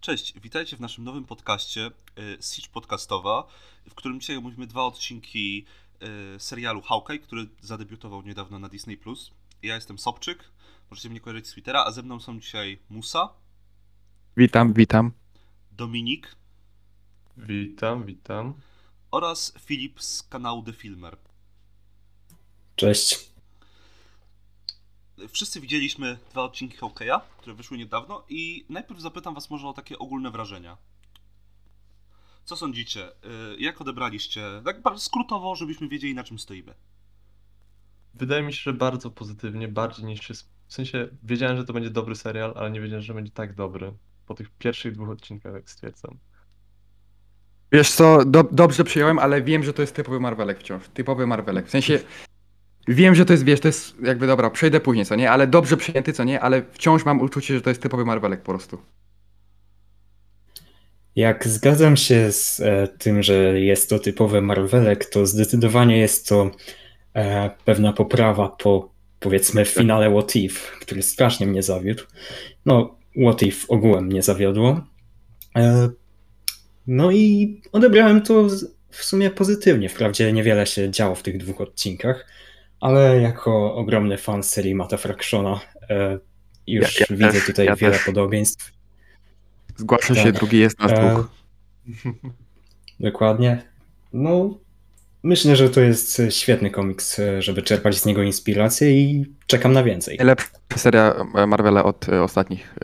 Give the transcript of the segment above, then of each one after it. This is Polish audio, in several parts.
Cześć, witajcie w naszym nowym podcaście y, Siege Podcastowa, w którym dzisiaj omówimy dwa odcinki y, serialu Hawkeye, który zadebiutował niedawno na Disney+. Ja jestem Sobczyk, możecie mnie kojarzyć z Twittera, a ze mną są dzisiaj Musa, Witam, witam. Dominik Witam, witam. oraz Filip z kanału The Filmer. Cześć. Wszyscy widzieliśmy dwa odcinki Hawkeye'a, które wyszły niedawno i najpierw zapytam was może o takie ogólne wrażenia. Co sądzicie? Y, Jak odebraliście? Tak bardzo skrótowo, żebyśmy wiedzieli na czym stoimy. Wydaje mi się, że bardzo pozytywnie, bardziej niż się. W sensie wiedziałem, że to będzie dobry serial, ale nie wiedziałem, że będzie tak dobry. Po tych pierwszych dwóch odcinkach, jak stwierdzam. Wiesz co, do, dobrze przyjąłem, ale wiem, że to jest typowy Marvelek wciąż. Typowy Marvelek. W sensie, wiem, że to jest, wiesz, to jest jakby, dobra, przejdę później, co nie? Ale dobrze przyjęty, co nie? Ale wciąż mam uczucie, że to jest typowy Marvelek po prostu. Jak zgadzam się z e, tym, że jest to typowy Marvelek, to zdecydowanie jest to e, pewna poprawa po powiedzmy finale What If, który strasznie mnie zawiódł. No, What If ogółem mnie zawiodło. E, no i odebrałem to w sumie pozytywnie. Wprawdzie niewiele się działo w tych dwóch odcinkach, ale jako ogromny fan serii Mata Fractiona e, już Ja- ja widzę też, tutaj ja wiele też. podobieństw. Zgłasza się, Tak. drugi jest na E, dwóch. Dokładnie. No, myślę, że to jest świetny komiks, e, żeby czerpać z niego inspirację i czekam na więcej. Najlepsza seria Marvela od ostatnich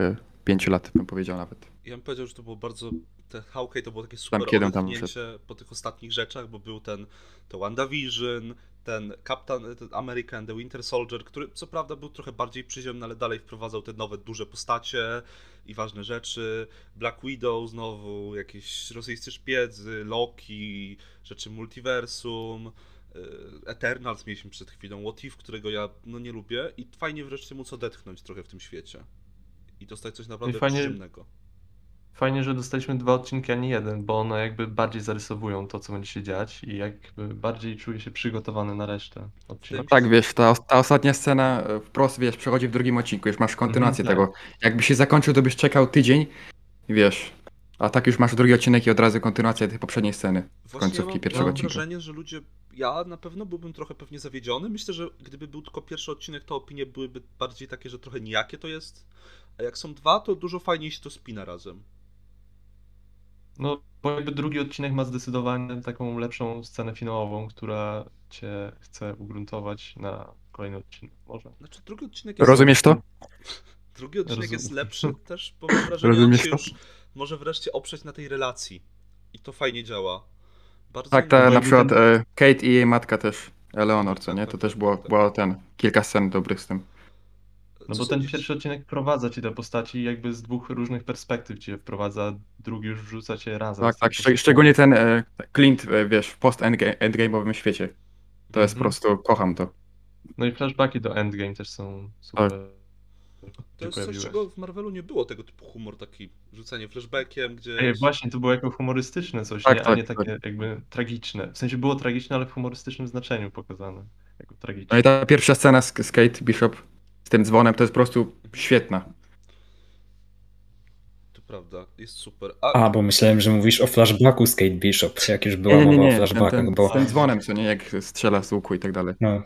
pięciu lat, bym powiedział nawet. Ja bym powiedział, że to było bardzo. Te Hawkeye to było takie super tam odetchnięcie po tych ostatnich rzeczach, bo był ten to WandaVision, ten Captain ten American, The Winter Soldier, który co prawda był trochę bardziej przyziemny, ale dalej wprowadzał te nowe duże postacie i ważne rzeczy. Black Widow znowu, jakieś rosyjscy szpiedzy, Loki, rzeczy multiversum. y, Eternals mieliśmy przed chwilą, What If, którego ja no nie lubię i fajnie wreszcie móc odetchnąć trochę w tym świecie i dostać coś naprawdę fajnie- przyziemnego. Fajnie, że dostaliśmy dwa odcinki, a nie jeden, bo one jakby bardziej zarysowują to, co będzie się dziać i jakby bardziej czuję się przygotowany na resztę odcinków. Tak, wiesz, ta, ta ostatnia scena e, wprost, wiesz, przechodzi w drugim odcinku, już masz kontynuację Mhm, tego. Jakby się zakończył, to byś czekał tydzień i wiesz, a tak już masz drugi odcinek i od razu kontynuacja tej poprzedniej sceny. Właśnie końcówki ja mam, pierwszego mam odcinka. wrażenie, że ludzie. Ja na pewno byłbym trochę pewnie zawiedziony. Myślę, że gdyby był tylko pierwszy odcinek, to opinie byłyby bardziej takie, że trochę nijakie to jest. A jak są dwa, to dużo fajniej się to spina razem. No, bo jakby drugi odcinek ma zdecydowanie taką lepszą scenę finałową, która cię chce ugruntować na kolejny odcinek. Może. Znaczy, drugi odcinek jest. Rozumiesz to? Drugi odcinek Rozumiem. jest lepszy też, bo mam wrażenie, że on Rozumiesz się to? już może wreszcie oprzeć na tej relacji. I to fajnie działa. Bardzo Tak, ta, na przykład ten- e, Kate i jej matka też, Eleonor, co Tak, nie? tak, To tak, też było, tak. było ten, kilka scen dobrych z tym. No bo ten pierwszy odcinek wprowadza ci te postaci i jakby z dwóch różnych perspektyw cię wprowadza, drugi już wrzuca cię razem. Tak, tak, szczeg- szczególnie ten e, Clint, e, wiesz, w post-endgame'owym świecie. To jest po Mhm. prostu, kocham to. No i flashbacki do Endgame też są super. Tak. To jest coś, pojawiłeś. czego w Marvelu nie było, tego typu humor, taki rzucanie flashbackiem, gdzie. Ej, właśnie, to było jako humorystyczne coś, Tak, nie? a tak, nie takie jakby tragiczne. W sensie było tragiczne, ale w humorystycznym znaczeniu pokazane. Jako No tragiczne. i ta pierwsza scena z, z Kate Bishop, tym dzwonem, to jest po prostu świetna. To prawda, jest super. A, A, bo myślałem, że mówisz o flashbacku z Kate Bishop, jak już była Nie, nie, mowa o nie, ten, flashbackach, ten, bo... z tym dzwonem, co nie, jak strzela z łuku i tak dalej. No.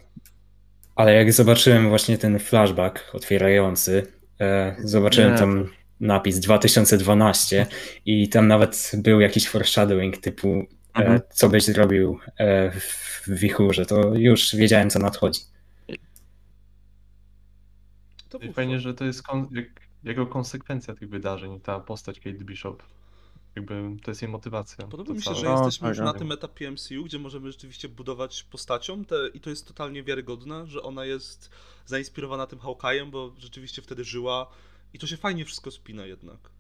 Ale jak zobaczyłem właśnie ten flashback otwierający, e, zobaczyłem Nie, tam napis 2012 i tam nawet był jakiś foreshadowing typu e, Mhm. co byś zrobił e, w wichurze, to już wiedziałem co nadchodzi. To I fajnie, że to jest kon- jak, jako konsekwencja tych wydarzeń, ta postać Kate Bishop. Jakby to jest jej motywacja. Podoba mi się, całe. że No, jesteśmy tak, już na tak. tym etapie MCU, gdzie możemy rzeczywiście budować postacią te, i to jest totalnie wiarygodne, że ona jest zainspirowana tym Hawkeye'em, bo rzeczywiście wtedy żyła i to się fajnie wszystko spina jednak.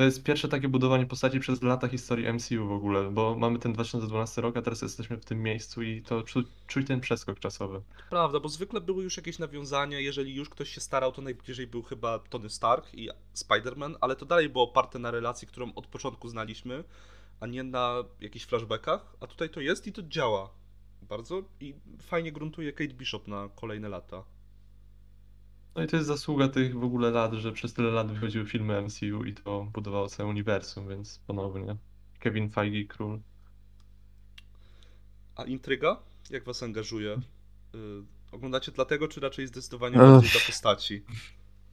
To jest pierwsze takie budowanie postaci przez lata historii MCU w ogóle, bo mamy ten 2012 rok, a teraz jesteśmy w tym miejscu i to czu- czuć ten przeskok czasowy. Prawda, bo zwykle były już jakieś nawiązania, jeżeli już ktoś się starał, to najbliżej był chyba Tony Stark i Spider-Man, ale to dalej było oparte na relacji, którą od początku znaliśmy, a nie na jakichś flashbackach, a tutaj to jest i to działa bardzo i fajnie gruntuje Kate Bishop na kolejne lata. No i to jest zasługa tych w ogóle lat, że przez tyle lat wychodziły filmy MCU i to budowało całe uniwersum, więc ponownie. Kevin Feige, król. A intryga? Jak was angażuje? Y, oglądacie dlatego, czy raczej zdecydowanie Ech. bardziej dla postaci?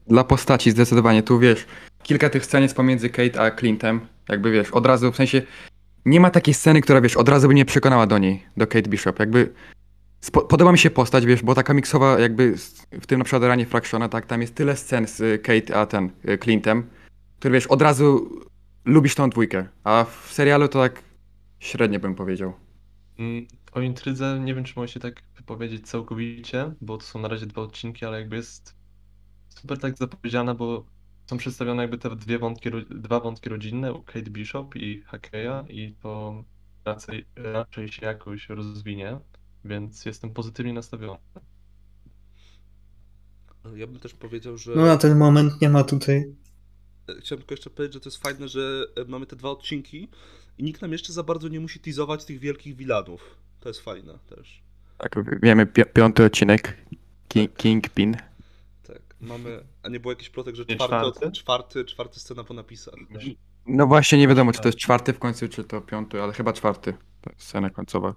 Dla postaci zdecydowanie, tu wiesz, kilka tych scen jest pomiędzy Kate a Clintem, jakby wiesz, od razu, w sensie, nie ma takiej sceny, która wiesz, od razu by mnie przekonała do niej, do Kate Bishop, jakby, podoba mi się postać, wiesz, bo ta komiksowa, jakby, w tym na przykład ranie Fractiona, tak, tam jest tyle scen z y, Kate a ten, y, Clintem, który wiesz, od razu lubisz tą dwójkę, a w serialu to tak średnio bym powiedział. Mm, O intrydze nie wiem, czy mogę się tak wypowiedzieć całkowicie, bo to są na razie dwa odcinki, ale jakby jest super tak zapowiedziana, bo są przedstawione jakby te dwie wątki, dwa wątki rodzinne Kate Bishop i Hakeya i to raczej, raczej się jakoś rozwinie, więc jestem pozytywnie nastawiony. Ja bym też powiedział, że... No na ten moment nie ma tutaj. Chciałem tylko jeszcze powiedzieć, że to jest fajne, że e, mamy te dwa odcinki i nikt nam jeszcze za bardzo nie musi teasować tych wielkich wilanów. To jest fajne też. Tak, wiemy, pi- piąty odcinek, King, Kingpin. Tak. Mamy... A nie było jakiś plotek, że czwarty, czwarty? czwarty, czwarty scena po napisach. No właśnie, nie wiadomo, czy to jest czwarty w końcu, czy to piąty, ale chyba czwarty, to jest scena końcowa. E,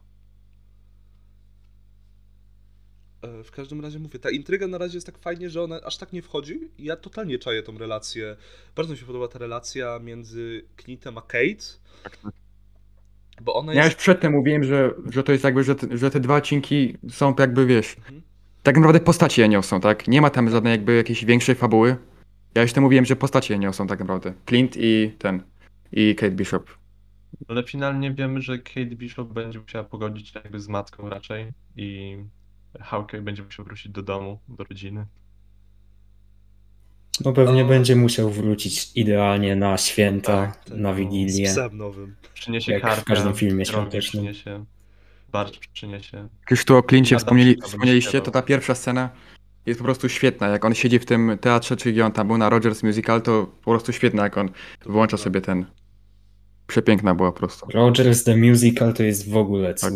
W każdym razie mówię, ta intryga na razie jest tak fajnie, że ona aż tak nie wchodzi i ja totalnie czaję tą relację. Bardzo mi się podoba ta relacja między Clintem a Kate, bo ona Ja jest... już przedtem mówiłem, że, że to jest jakby, że te, że te dwa odcinki są jakby, wiesz, Mhm. tak naprawdę postacie je niosą, tak? Nie ma tam żadnej jakby jakiejś większej fabuły. Ja już to mówiłem, że postacie je niosą tak naprawdę. Clint i ten, i Kate Bishop. Ale finalnie wiemy, że Kate Bishop będzie musiała pogodzić się jakby z matką raczej i Hawkeye będzie musiał wrócić do domu, do rodziny. No pewnie O. będzie musiał wrócić idealnie na święta, Tak, tak, na Wigilię. Z psem nowym. Przyniesie Jak w kartę, każdym filmie świątecznym. Przyniesie, barszcz przyniesie. Jak już tu o Clincie Adam wspomnieli, wspomnieliście, to ta pierwsza scena jest po prostu świetna. Jak on siedzi w tym teatrze, czy gdzie on tam był na Rogers Musical, to po prostu świetna, jak on włącza sobie ten... Przepiękna była po prostu. Rogers the Musical to jest w ogóle Tak.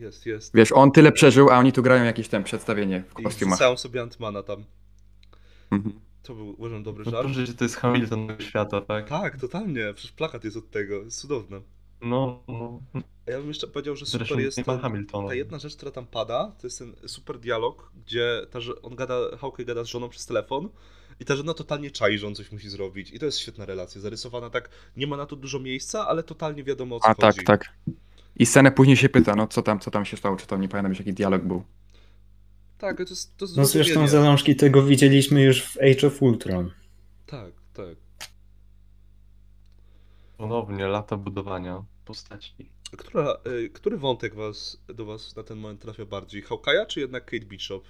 Jest, jest. Wiesz, on tyle przeżył, a oni tu grają jakieś tam przedstawienie w I kostiumach. wrzucałem sobie Antmana tam. Mhm. To był, uważam, dobry No żart. proszę, że to jest Hamilton świata, tak? Tak, totalnie. Przecież plakat jest od tego. Jest cudowne. No, no. A ja bym jeszcze powiedział, że Zresztą super jest nie Hamiltona. ta jedna rzecz, która tam pada, to jest ten super dialog, gdzie ta, że- on gada, Hawkeye gada z żoną przez telefon i ta żona totalnie czai, że on coś musi zrobić. I to jest świetna relacja, zarysowana tak, nie ma na to dużo miejsca, ale totalnie wiadomo o co A tak, chodzi. tak. I scenę później się pyta, no co tam, co tam się stało, czy to nie pamiętam, już jaki dialog był. Tak, to jest, to No zresztą zalążki tego widzieliśmy już w Age of Ultron. Tak, tak. Ponownie lata budowania postaci. Która, y, który wątek was, do was na ten moment trafia bardziej? Hawkeye'a czy jednak Kate Bishop?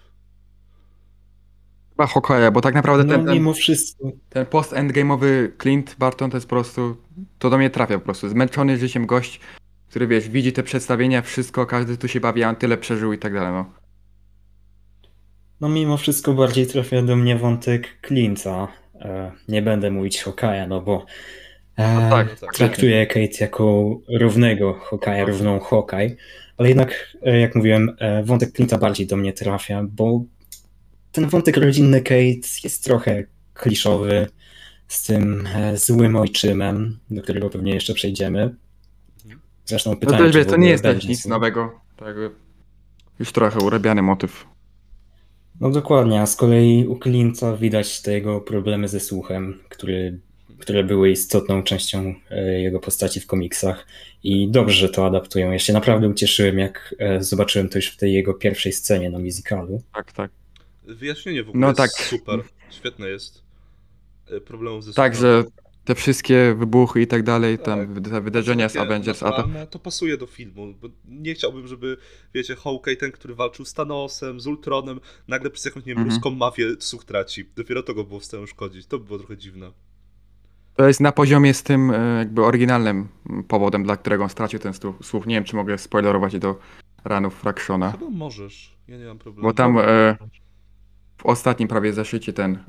Chyba Hokoja, bo tak naprawdę No ten, ten, mimo wszystko. ten post-endgame'owy Clint Barton to jest po prostu, to do mnie trafia po prostu. Zmęczony życiem gość, który wiesz, widzi te przedstawienia, wszystko, każdy tu się bawi, a on tyle przeżył i tak dalej, no. No mimo wszystko bardziej trafia do mnie wątek Clint'a. E, nie będę mówić Hokaja, no bo e, No tak, no tak. traktuję Kate jako równego Hokaja, równą Hawkeye, ale jednak, e, jak mówiłem, e, wątek Clint'a bardziej do mnie trafia, bo ten wątek rodzinny Kate jest trochę kliszowy z tym e, złym ojczymem, do którego pewnie jeszcze przejdziemy. Zresztą To pytanie, też czy wiesz, to nie jest też będzie nic nowego. To jakby już trochę urabiany motyw. No dokładnie, a z kolei u Clint'a widać te jego problemy ze słuchem, który, które były istotną częścią e, jego postaci w komiksach i dobrze, że to adaptują. Ja się naprawdę ucieszyłem, jak e, zobaczyłem to już w tej jego pierwszej scenie na musicalu. Tak, tak. Wyjaśnienie w ogóle No jest tak. super. Świetne jest. Y, Problemów ze Tak, słuchem. że te wszystkie wybuchy i tak dalej, Tak. tam te wydarzenia z Avengers, a to... to pasuje do filmu, bo nie chciałbym, żeby, wiecie, Hawkeye, ten, który walczył z Thanosem, z Ultronem, nagle przez jakąś, nie wiem, Mhm. ruską mafię słuch traci. Dopiero to go było w stanie szkodzić. To by było trochę dziwne. To jest na poziomie z tym e, jakby oryginalnym powodem, dla którego on stracił ten słuch. Nie wiem, czy mogę spoilerować do ranów Fractiona. Chyba możesz. Ja nie mam problemu. Bo tam e, w ostatnim prawie zeszycie ten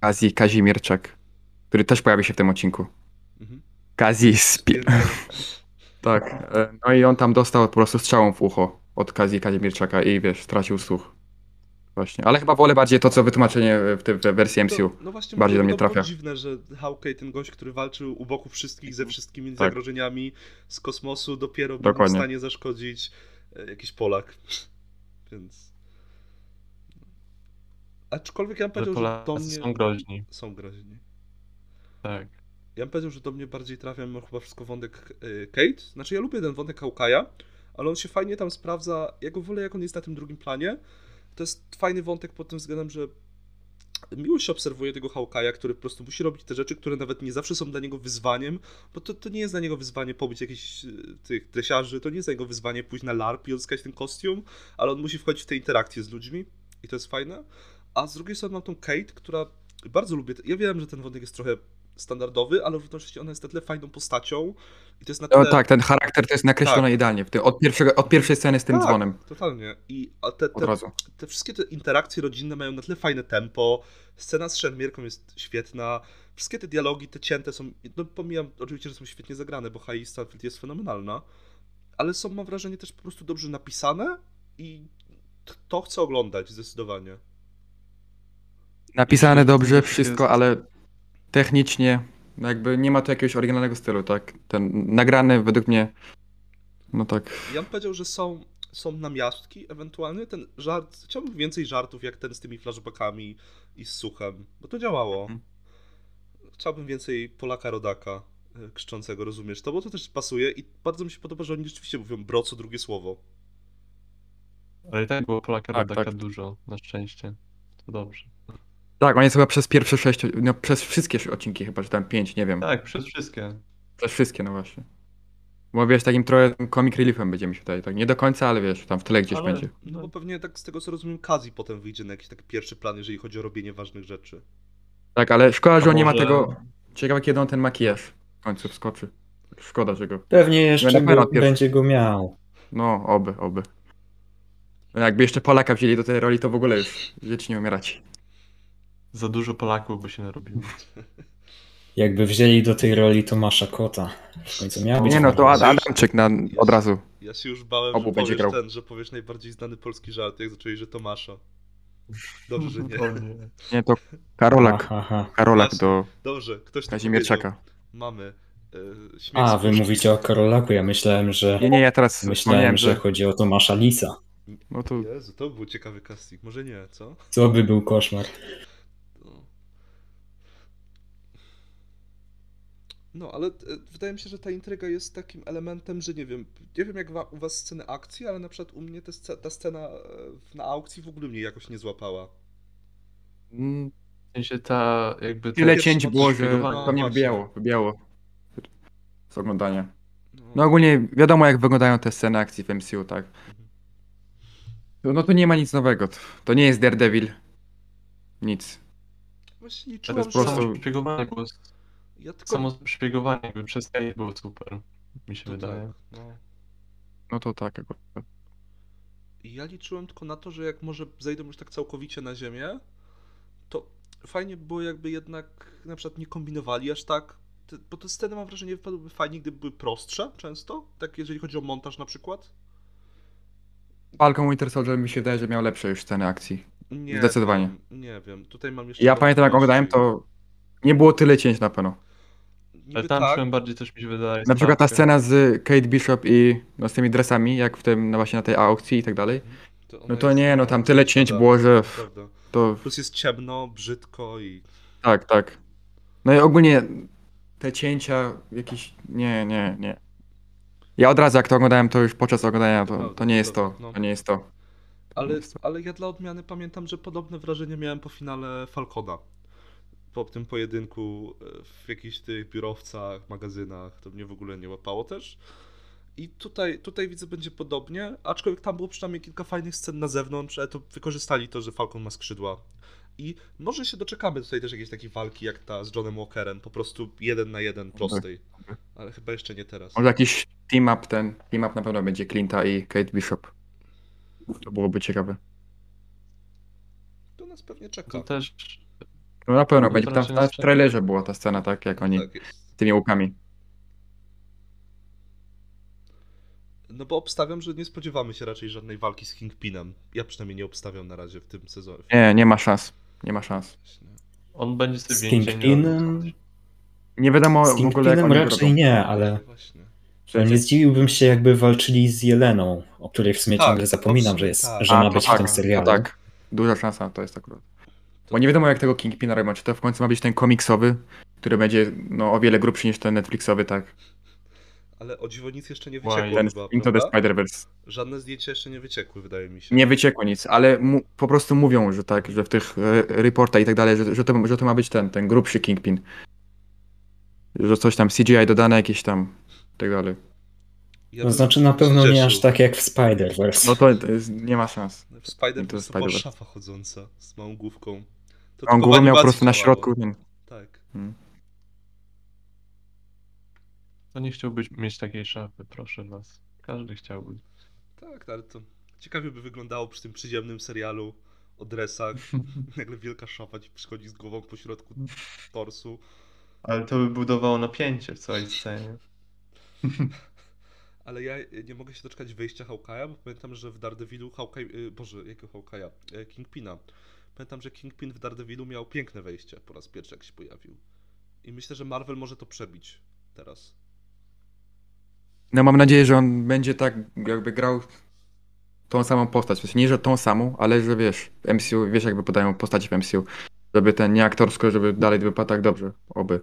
Kazi Kazimierczak, który też pojawi się w tym odcinku. Mhm. Kazi. Tak. e, No i on tam dostał po prostu strzałą w ucho od Kazi Kazimierczaka i wiesz, stracił słuch. Właśnie, ale chyba wolę bardziej to, co wytłumaczenie w tej w wersji MCU. To, no właśnie, bardziej do mnie to było trafia. dziwne, że Hawkeye, ten gość, który walczył u boku wszystkich ze wszystkimi Tak. zagrożeniami z kosmosu, dopiero był w stanie zaszkodzić e, jakiś Polak. Więc... Aczkolwiek ja bym Że powiedział, że do Polacy mnie... są groźni. Są groźni. Tak. Ja bym powiedział, że do mnie bardziej trafia mimo chyba wszystko wątek y, Kate. Znaczy ja lubię ten wątek Hawkeye'a, ale on się fajnie tam sprawdza. Ja go wolę, jak on jest na tym drugim planie. To jest fajny wątek pod tym względem, że miło się obserwuje tego Hawkeye'a, który po prostu musi robić te rzeczy, które nawet nie zawsze są dla niego wyzwaniem, bo to, to nie jest dla niego wyzwanie pobić jakichś y, tych dresiarzy, to nie jest dla niego wyzwanie pójść na LARP i odzyskać ten kostium, ale on musi wchodzić w te interakcje z ludźmi i to jest fajne. A z drugiej strony mam tą Kate, która bardzo lubię. Ja wiem, że ten wątek jest trochę standardowy, ale równocześnie ona jest na tyle fajną postacią i to jest na tyle... No tak, ten charakter to jest nakreślony Tak. idealnie. Tym, od, pierwszego, od pierwszej sceny z tym Tak, dzwonem. Totalnie. I te, te, te wszystkie te interakcje rodzinne mają na tyle fajne tempo, scena z szermierką jest świetna, wszystkie te dialogi, te cięte są, no pomijam oczywiście, że są świetnie zagrane, bo Hailey Stanfield jest fenomenalna, ale są, mam wrażenie, też po prostu dobrze napisane i to chcę oglądać zdecydowanie. Napisane dobrze, wszystko, ale technicznie jakby nie ma tu jakiegoś oryginalnego stylu, tak? Ten nagrany według mnie, no tak, Ja bym powiedział, że są, są namiastki ewentualnie, ten żart, chciałbym więcej żartów jak ten z tymi flashbackami i z suchem, bo to działało. Mhm. Chciałbym więcej Polaka Rodaka e, krzyczącego, rozumiesz to, bo to też pasuje i bardzo mi się podoba, że oni rzeczywiście mówią bro co drugie słowo. Ale i tak było Polaka Tak, Rodaka tak. dużo, na szczęście. To dobrze. Tak, on jest chyba przez pierwsze sześć, no przez wszystkie odcinki chyba, czy tam pięć, nie wiem. Tak, przez wszystkie. Przez wszystkie, no właśnie. Bo wiesz, takim trochę comic reliefem będzie mi się wydaje, tak? Nie do końca, ale wiesz, tam w tle gdzieś Ale- będzie. No bo pewnie tak z tego co rozumiem, Kazi potem wyjdzie na jakiś taki pierwszy plan, jeżeli chodzi o robienie ważnych rzeczy. Tak, ale szkoda, że on nie ma tego, ciekawe kiedy on ten makijaż w końcu wskoczy. Szkoda, że go, Pewnie jeszcze go, pierwszy. będzie go miał. no oby, oby. No Jakby jeszcze Polaka wzięli do tej roli, to w ogóle już wiecznie umierać. Za dużo Polaków by się narobiło. Jakby wzięli do tej roli Tomasza Kota. W końcu miał być Nie no, to. Ad- Adamczyk na, od razu. Ja się już bałem, Obu że będzie powiesz grał. ten, że powiesz najbardziej znany polski żart, jak zaczęli, że Tomasza. Dobrze, że nie. Nie. To Karolak. Aha, aha. Karolak do Dobrze, ktoś to Kazimierczaka. powiedział. Mamy. Śmiech A, wy puszki. mówicie o Karolaku, ja myślałem, że Nie, nie, ja teraz myślałem, że... chodzi o Tomasza Lisa. No to Jezu, to był ciekawy casting. Może nie, co? Co by był koszmar. No ale e, wydaje mi się, że ta intryga jest takim elementem, że nie wiem, nie wiem jak wa- u was sceny akcji, ale na przykład u mnie te ta scena e, na aukcji w ogóle mnie jakoś nie złapała. mm, W sensie ta jakby... tyle cięć było, że to mnie No, wybijało, wybijało z oglądania. No, No ogólnie wiadomo jak wyglądają te sceny akcji w MCU, tak? No, no to nie ma nic nowego, to, to nie jest Daredevil. Nic. Właśnie To liczyłem, jest po że... było... Ja tylko... Samo szpiegowanie jakby przez Kate było super. Mi się to wydaje. tak, no. No to tak akurat. I ja liczyłem tylko na to, że jak może zejdą już tak całkowicie na ziemię, to fajnie by było jakby jednak na przykład nie kombinowali aż tak, bo te sceny mam wrażenie wypadłyby fajnie, gdyby były prostsze często, tak jeżeli chodzi o montaż na przykład. Falcon Winter Soldier mi się wydaje, że miał lepsze już sceny akcji. Nie Zdecydowanie. Wiem, nie wiem, tutaj mam jeszcze... Ja pamiętam jak oglądałem, to nie było tyle cięć na pewno. Niby Ale tam tak, czułem bardziej też mi się wydaje... Na przykład ta stawkę. scena z Kate Bishop i no, z tymi dresami, jak w tym, no właśnie na tej aukcji i tak dalej. ona No to jest- nie, no tam tyle cięć Prawda, było, że Prawda. to Plus jest ciemno, brzydko i... tak, tak. No i ogólnie te cięcia jakieś, nie, nie, nie. Ja od razu jak to oglądałem, to już podczas oglądania, to, to nie jest to, No. to nie jest to. Ale, ale ja dla odmiany pamiętam, że podobne wrażenie miałem po finale Falcona. Po tym pojedynku e, w jakichś tych biurowcach, magazynach, to mnie w ogóle nie łapało też. I tutaj, tutaj widzę, będzie podobnie, aczkolwiek tam było przynajmniej kilka fajnych scen na zewnątrz, ale to wykorzystali to, że Falcon ma skrzydła. I może się doczekamy tutaj też jakiejś takiej walki jak ta z Johnem Walkerem, po prostu jeden na jeden prostej. Ale chyba jeszcze nie teraz. Może jakiś team up ten, team up na pewno będzie Clint'a i Kate Bishop. To byłoby ciekawe. To nas pewnie czeka. To też... No na pewno No, będzie, tam nas w trailerze była ta scena, tak, jak oni Tak z tymi łukami. No bo obstawiam, że nie spodziewamy się raczej żadnej walki z Kingpinem. Ja przynajmniej nie obstawiam na razie w tym sezonie. Nie, nie ma szans. Nie ma szans. On będzie sobie Z w. Kingpinem? Nie wiadomo Z w ogóle jak oni raczej robią. nie, ale Właśnie. no nie zdziwiłbym się, jakby walczyli z Jeleną, o której w sumie Tak, ciągle zapominam, że, jest, tak. że ma być w tak, tym to serialu. tak. Duża szansa to jest akurat. Bo nie wiadomo jak tego Kingpina robią. Czy to w końcu ma być ten komiksowy, który będzie no, o wiele grubszy niż ten Netflixowy, tak? Ale o dziwo nic jeszcze nie Why? wyciekło Ten chyba, Into the? Spider-Verse. Żadne zdjęcia jeszcze nie wyciekły, wydaje mi się. Nie wyciekło nic, ale mu, po prostu mówią, że tak, że w tych e, reportach i tak dalej, że, że, to, że to ma być ten, ten grubszy Kingpin. Że coś tam CGI dodane jakieś tam i tak dalej. Ja To bym znaczy na pewno nie aż tak jak w Spider-Verse. No to, to jest, nie ma szans. W Spider Into to była Spider-Verse. szafa chodząca z małą główką. To On głowę miał po prostu na środku. Ten, Tak. To nie chciałbyś mieć takiej szafy, proszę was. Każdy chciałby. Tak, ale to ciekawie by wyglądało przy tym przyziemnym serialu o dresach. Nagle wielka szafa ci przychodzi z głową po środku torsu. Ale to by budowało napięcie w całej scenie. Ale ja nie mogę się doczekać wyjścia Hawkeye'a, bo pamiętam, że w Daredevilu Hawkeye... y, Boże, jakiego Hawkeye'a? E, Kingpina. Pamiętam, że Kingpin w Daredevilu miał piękne wejście po raz pierwszy, jak się pojawił. I myślę, że Marvel może to przebić teraz. No mam nadzieję, że on będzie tak jakby grał tą samą postać. W nie, że tą samą, ale że wiesz, MCU, wiesz jakby podają postaci w MCU. Żeby ten nie aktorsko, żeby dalej wypadł tak dobrze. Oby.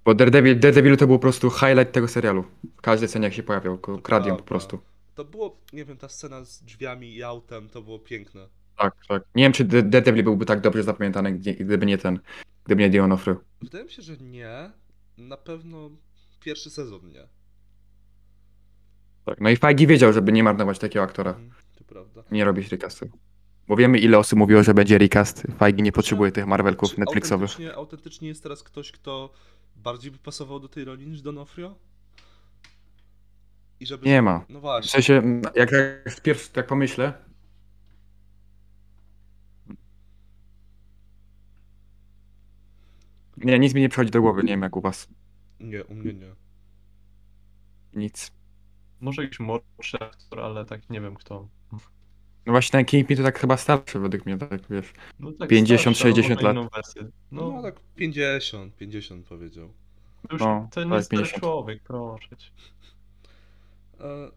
Tak. Bo Daredevil, Daredevil to był po prostu highlight tego serialu. W każdej scenie jak się pojawiał, kradiem po prawda. prostu. To było, nie wiem, ta scena z drzwiami i autem, to było piękne. Tak, tak. Nie wiem, czy Da- Daredevil byłby tak dobrze zapamiętany, gdyby nie ten, gdyby nie Dion Offry. Wydaje mi się, że nie. Na pewno pierwszy sezon nie. Tak. No i Feige wiedział, żeby nie marnować takiego aktora. Mhm, to prawda. Nie robić recastu. Bo wiemy, ile osób mówiło, że będzie recast. Feige nie potrzebuje tych Marvelków Netflixowych. Autentycznie, autentycznie jest teraz ktoś, kto bardziej by pasował do tej roli niż Donofrio? I żeby... Nie ma. No W właśnie. sensie, jak, jak pierwszy tak pomyślę. Nie, nic mi nie przychodzi do głowy, nie wiem jak u was. Nie, u mnie nie. Nic. Może jakiś młodszy aktor, ale tak nie wiem kto. No właśnie ten Kingpin to tak chyba starszy według mnie, tak wiesz. No tak 50, starszy, albo 60 ma lat. inną wersję. No, No, tak 50, 50 powiedział. to już no, to nie tak, jest stary 50. człowiek, proszę cię. E,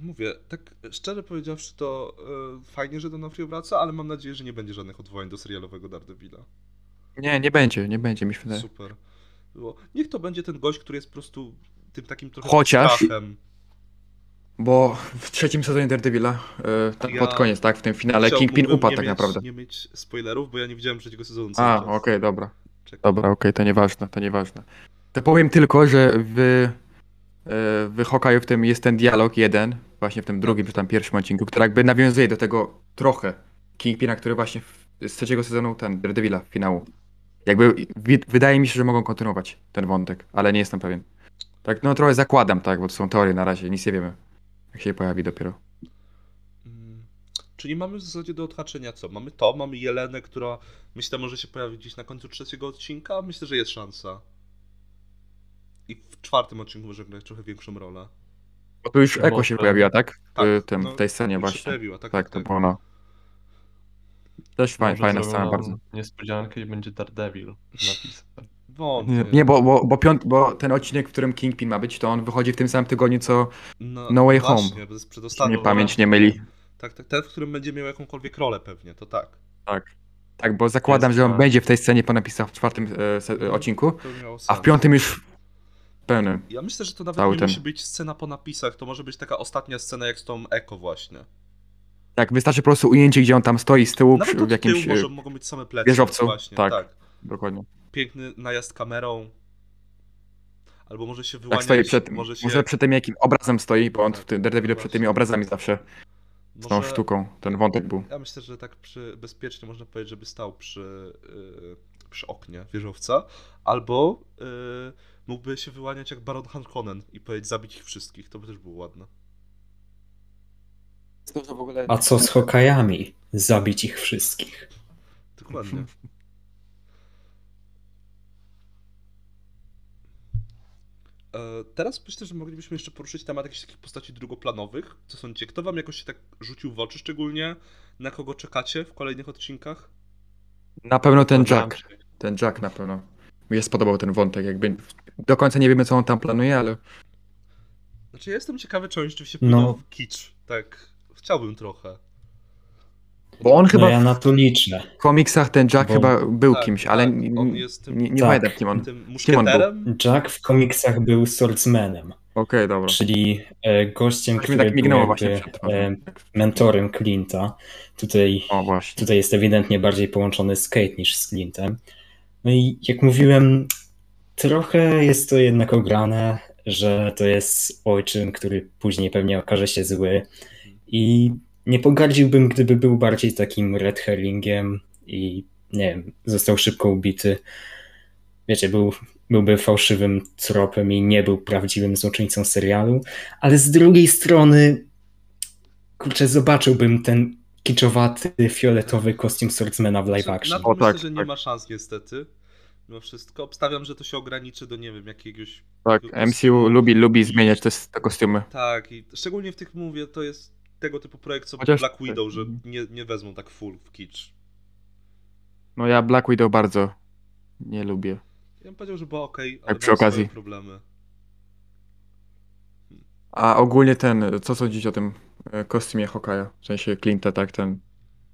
mówię, tak szczerze powiedziawszy, to e, fajnie, że Donofrio wraca, ale mam nadzieję, że nie będzie żadnych odwołań do serialowego Daredevila. Nie, nie będzie, nie będzie, mi się wydaje. Super. Było. Niech to będzie ten gość, który jest po prostu tym takim trochę Chociaż- strachem. Bo w trzecim sezonie Daredevila, e, tak Ja pod koniec, tak, w tym finale, Chciał- Kingpin mógłbym upadł nie tak mieć, naprawdę. Nie mieć spoilerów, bo ja nie widziałem trzeciego sezonu A, okej, dobra. Czekam. Dobra, okej, to nieważne, to nieważne. To powiem tylko, że w, e, w Hawkeye'u w tym jest ten dialog jeden, właśnie w tym drugim czy tam pierwszym odcinku, który jakby nawiązuje do tego trochę Kingpina, który właśnie w, z trzeciego sezonu ten Daredevila, finału. Jakby wi- wydaje mi się, że mogą kontynuować ten wątek, ale nie jestem pewien. Tak, no trochę zakładam, tak, bo to są teorie na razie, nic nie wiemy. Jak się pojawi dopiero. Mm, Czyli mamy w zasadzie do odhaczenia co? Mamy to, mamy Jelenę, która myślę może się pojawić gdzieś na końcu trzeciego odcinka. Myślę, że jest szansa. I w czwartym odcinku może grać trochę większą rolę. Bo tu już Eko się tak. pojawiła, tak? W, Tak, tym, no, w tej scenie Już się właśnie. pojawiła, tak, Tak, tak, to tak. było no. Też fajna, fajna scena bardzo. Niespodziankę i będzie Daredevil napis. Wątpię. Nie, nie bo, bo, bo, piąt, bo ten odcinek, w którym Kingpin ma być, to on wychodzi w tym samym tygodniu, co No, No Way Home. Właśnie, bo to jest przedostatni. pamięć nie myli. Tak, tak, ten, w którym będzie miał jakąkolwiek rolę pewnie, to tak. Tak. Tak, bo zakładam, Jest, że on tak. będzie w tej scenie po napisach w czwartym e, se, e, odcinku, To by miało a sens. w piątym już pełnym. Ja myślę, że to nawet Cały nie ten- musi być scena po napisach, to może być taka ostatnia scena jak z tą Eko właśnie. Tak, wystarczy po prostu ujęcie, gdzie on tam stoi z tyłu Nawet przy, od w jakimś... tyłu e, może, mogą być same plecy. wieżowcu, Właśnie, tak. tak. Dokładnie. Piękny najazd kamerą. Albo może się Tak wyłaniać, stoi przed, może się... może przed tym jakim obrazem stoi, bo on w tym Daredevilu przed tymi obrazami zawsze z tą może- sztuką, ten wątek był. Ja myślę, że tak przy, bezpiecznie można powiedzieć, żeby stał przy, yy, przy oknie wieżowca, albo yy, mógłby się wyłaniać jak Baron Harkonnen i powiedzieć zabić ich wszystkich, to by też było ładne. A co z Hokajami? Zabić ich wszystkich. Dokładnie. Teraz myślę, że moglibyśmy jeszcze poruszyć temat jakichś takich postaci drugoplanowych. Co sądzicie? Kto wam jakoś się tak rzucił w oczy szczególnie? Na kogo czekacie w kolejnych odcinkach? Na pewno ten Jack. Ten Jack na pewno. Mi się spodobał ten wątek, jakby do końca nie wiemy co on tam planuje, ale Znaczy ja jestem ciekawy, czy oni rzeczywiście No. w kicz. Tak, chciałbym trochę. Bo on chyba No ja na to liczę. w komiksach ten Jack Bo- chyba był Tak, kimś, ale tak, n- on jest tym- nie, nie Tak. pamiętam kim on. Okej, Tym on był? Jack w komiksach był swordsmanem, dobra. czyli e, gościem, Coś mi który tak był jakby, e, mentorem Clint'a. Tutaj O właśnie. Tutaj jest ewidentnie bardziej połączony z Kate niż z Clintem. No i jak mówiłem, trochę jest to jednak ograne, że to jest ojczym, który później pewnie okaże się zły. I nie pogardziłbym, gdyby był bardziej takim red herringiem i nie wiem, został szybko ubity. Wiecie, był, byłby fałszywym tropem i nie był prawdziwym złoczyńcą serialu, ale z drugiej strony, kurczę, zobaczyłbym ten kiczowaty, fioletowy kostium swordsmana w live Znaczy, action. Na to O, myślę, tak, że nie tak. ma szans niestety. Mimo wszystko. Obstawiam, że to się ograniczy do, nie wiem, jakiegoś... Tak. MCU lubi, lubi zmieniać te, te kostiumy. Tak, i szczególnie w tych, mówię, to jest tego typu projekt, co Chociaż- Black Widow, że nie, nie wezmą tak full w kicz. No ja Black Widow bardzo nie lubię. Ja bym powiedział, że było ok, ale Tak, przy okazji. swoje problemy. A ogólnie ten, co sądzicie o tym e, kostiumie Hokaja? W sensie Clint'a, tak, ten...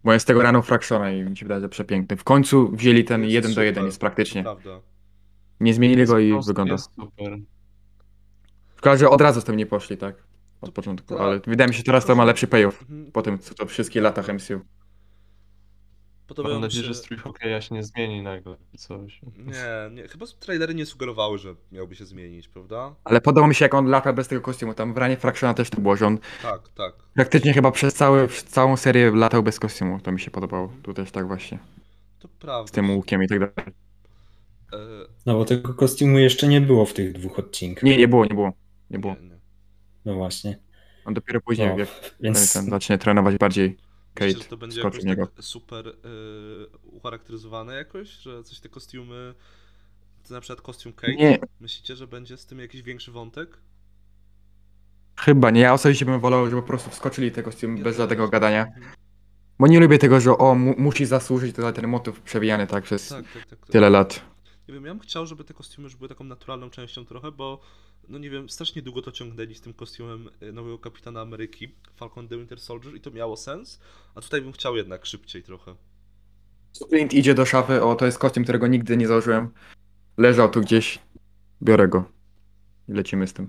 Bo jest tego rano Fractiona i mi się wydaje, że przepiękny. W końcu wzięli ten Jest jeden do super, jeden, jest praktycznie. Prawda. Nie zmienili go i wygląda. Super. Szkoda, że od razu z tym nie poszli, tak? Od początku, tak. ale wydaje mi się, że teraz to ma lepszy payoff. Mhm. Po tym, co to wszystkie latach MCU. Podoba Mam nadzieję, się... że strój hokeja się nie zmieni nagle. Coś. Nie, nie, chyba trailery nie sugerowały, że miałby się zmienić, prawda? Ale podoba mi się, jak on lata bez tego kostiumu. Tam w ranie Fractiona też to było, że on Tak, tak. praktycznie chyba przez cały, całą serię latał bez kostiumu. To mi się podobało. Tu też tak właśnie. To prawda. Z tym łukiem i tak dalej. E, No bo tego kostiumu jeszcze nie było w tych dwóch odcinkach. Nie, nie było, nie było. Nie było. nie, nie. No właśnie. On dopiero później, No, jak Więc ten, zacznie trenować bardziej Kate, że to będzie jakoś niego. tak super y, ucharakteryzowane jakoś, że coś te kostiumy, to na przykład kostium Kate, Nie, myślicie, że będzie z tym jakiś większy wątek? chyba nie. Ja osobiście bym wolał, żeby po prostu wskoczyli te kostiumy Ja bez żadnego gadania. Mhm. Bo nie lubię tego, że o, mu, musi zasłużyć to za ten motyw przewijany tak przez Tak, tak, tak. tak. tyle lat. Nie wiem, ja bym chciał, żeby te kostiumy już były taką naturalną częścią trochę, bo no nie wiem, strasznie długo to ciągnęli z tym kostiumem y, nowego Kapitana Ameryki, Falcon the Winter Soldier i to miało sens, a tutaj bym chciał jednak szybciej trochę. Clint idzie do szafy, o to jest kostium, którego nigdy nie założyłem. Leżał tu gdzieś, biorę go. I lecimy z tym.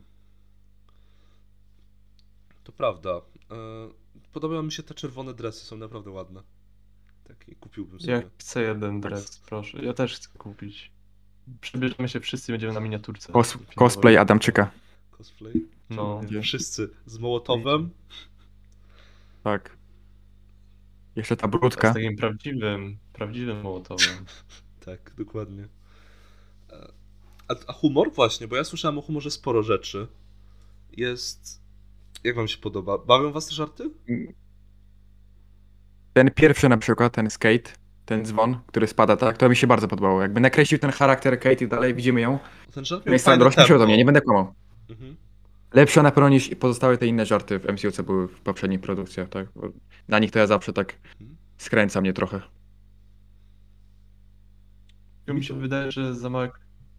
To prawda. E, Podobają mi się te czerwone dresy, są naprawdę ładne. Takie kupiłbym sobie. Ja chcę jeden dres, proszę. Ja też chcę kupić. Przebierzemy się wszyscy i będziemy na miniaturce. Filmowej. cosplay Adamczyka. Cosplay. No. Wszyscy z Mołotowem. Tak. Jeszcze ta Z brudka. takim prawdziwym, prawdziwym mołotowem. Tak, dokładnie. E, A, a humor właśnie, bo ja słyszałem o humorze sporo rzeczy. Jest... Jak wam się podoba? Bawią was te żarty? Ten pierwszy na przykład, ten skate, ten dzwon, który spada, tak, to mi się bardzo podobało. Jakby nakreślił ten charakter Kate i dalej, widzimy ją. Ten żart No miał to tempo. mnie, nie będę kłamał. Mhm. Lepsze na pewno niż pozostałe te inne żarty w MCU, co były w poprzednich produkcjach, tak. Bo na nich to ja zawsze tak Mhm. skręca mnie trochę. Mi się wydaje, że za mało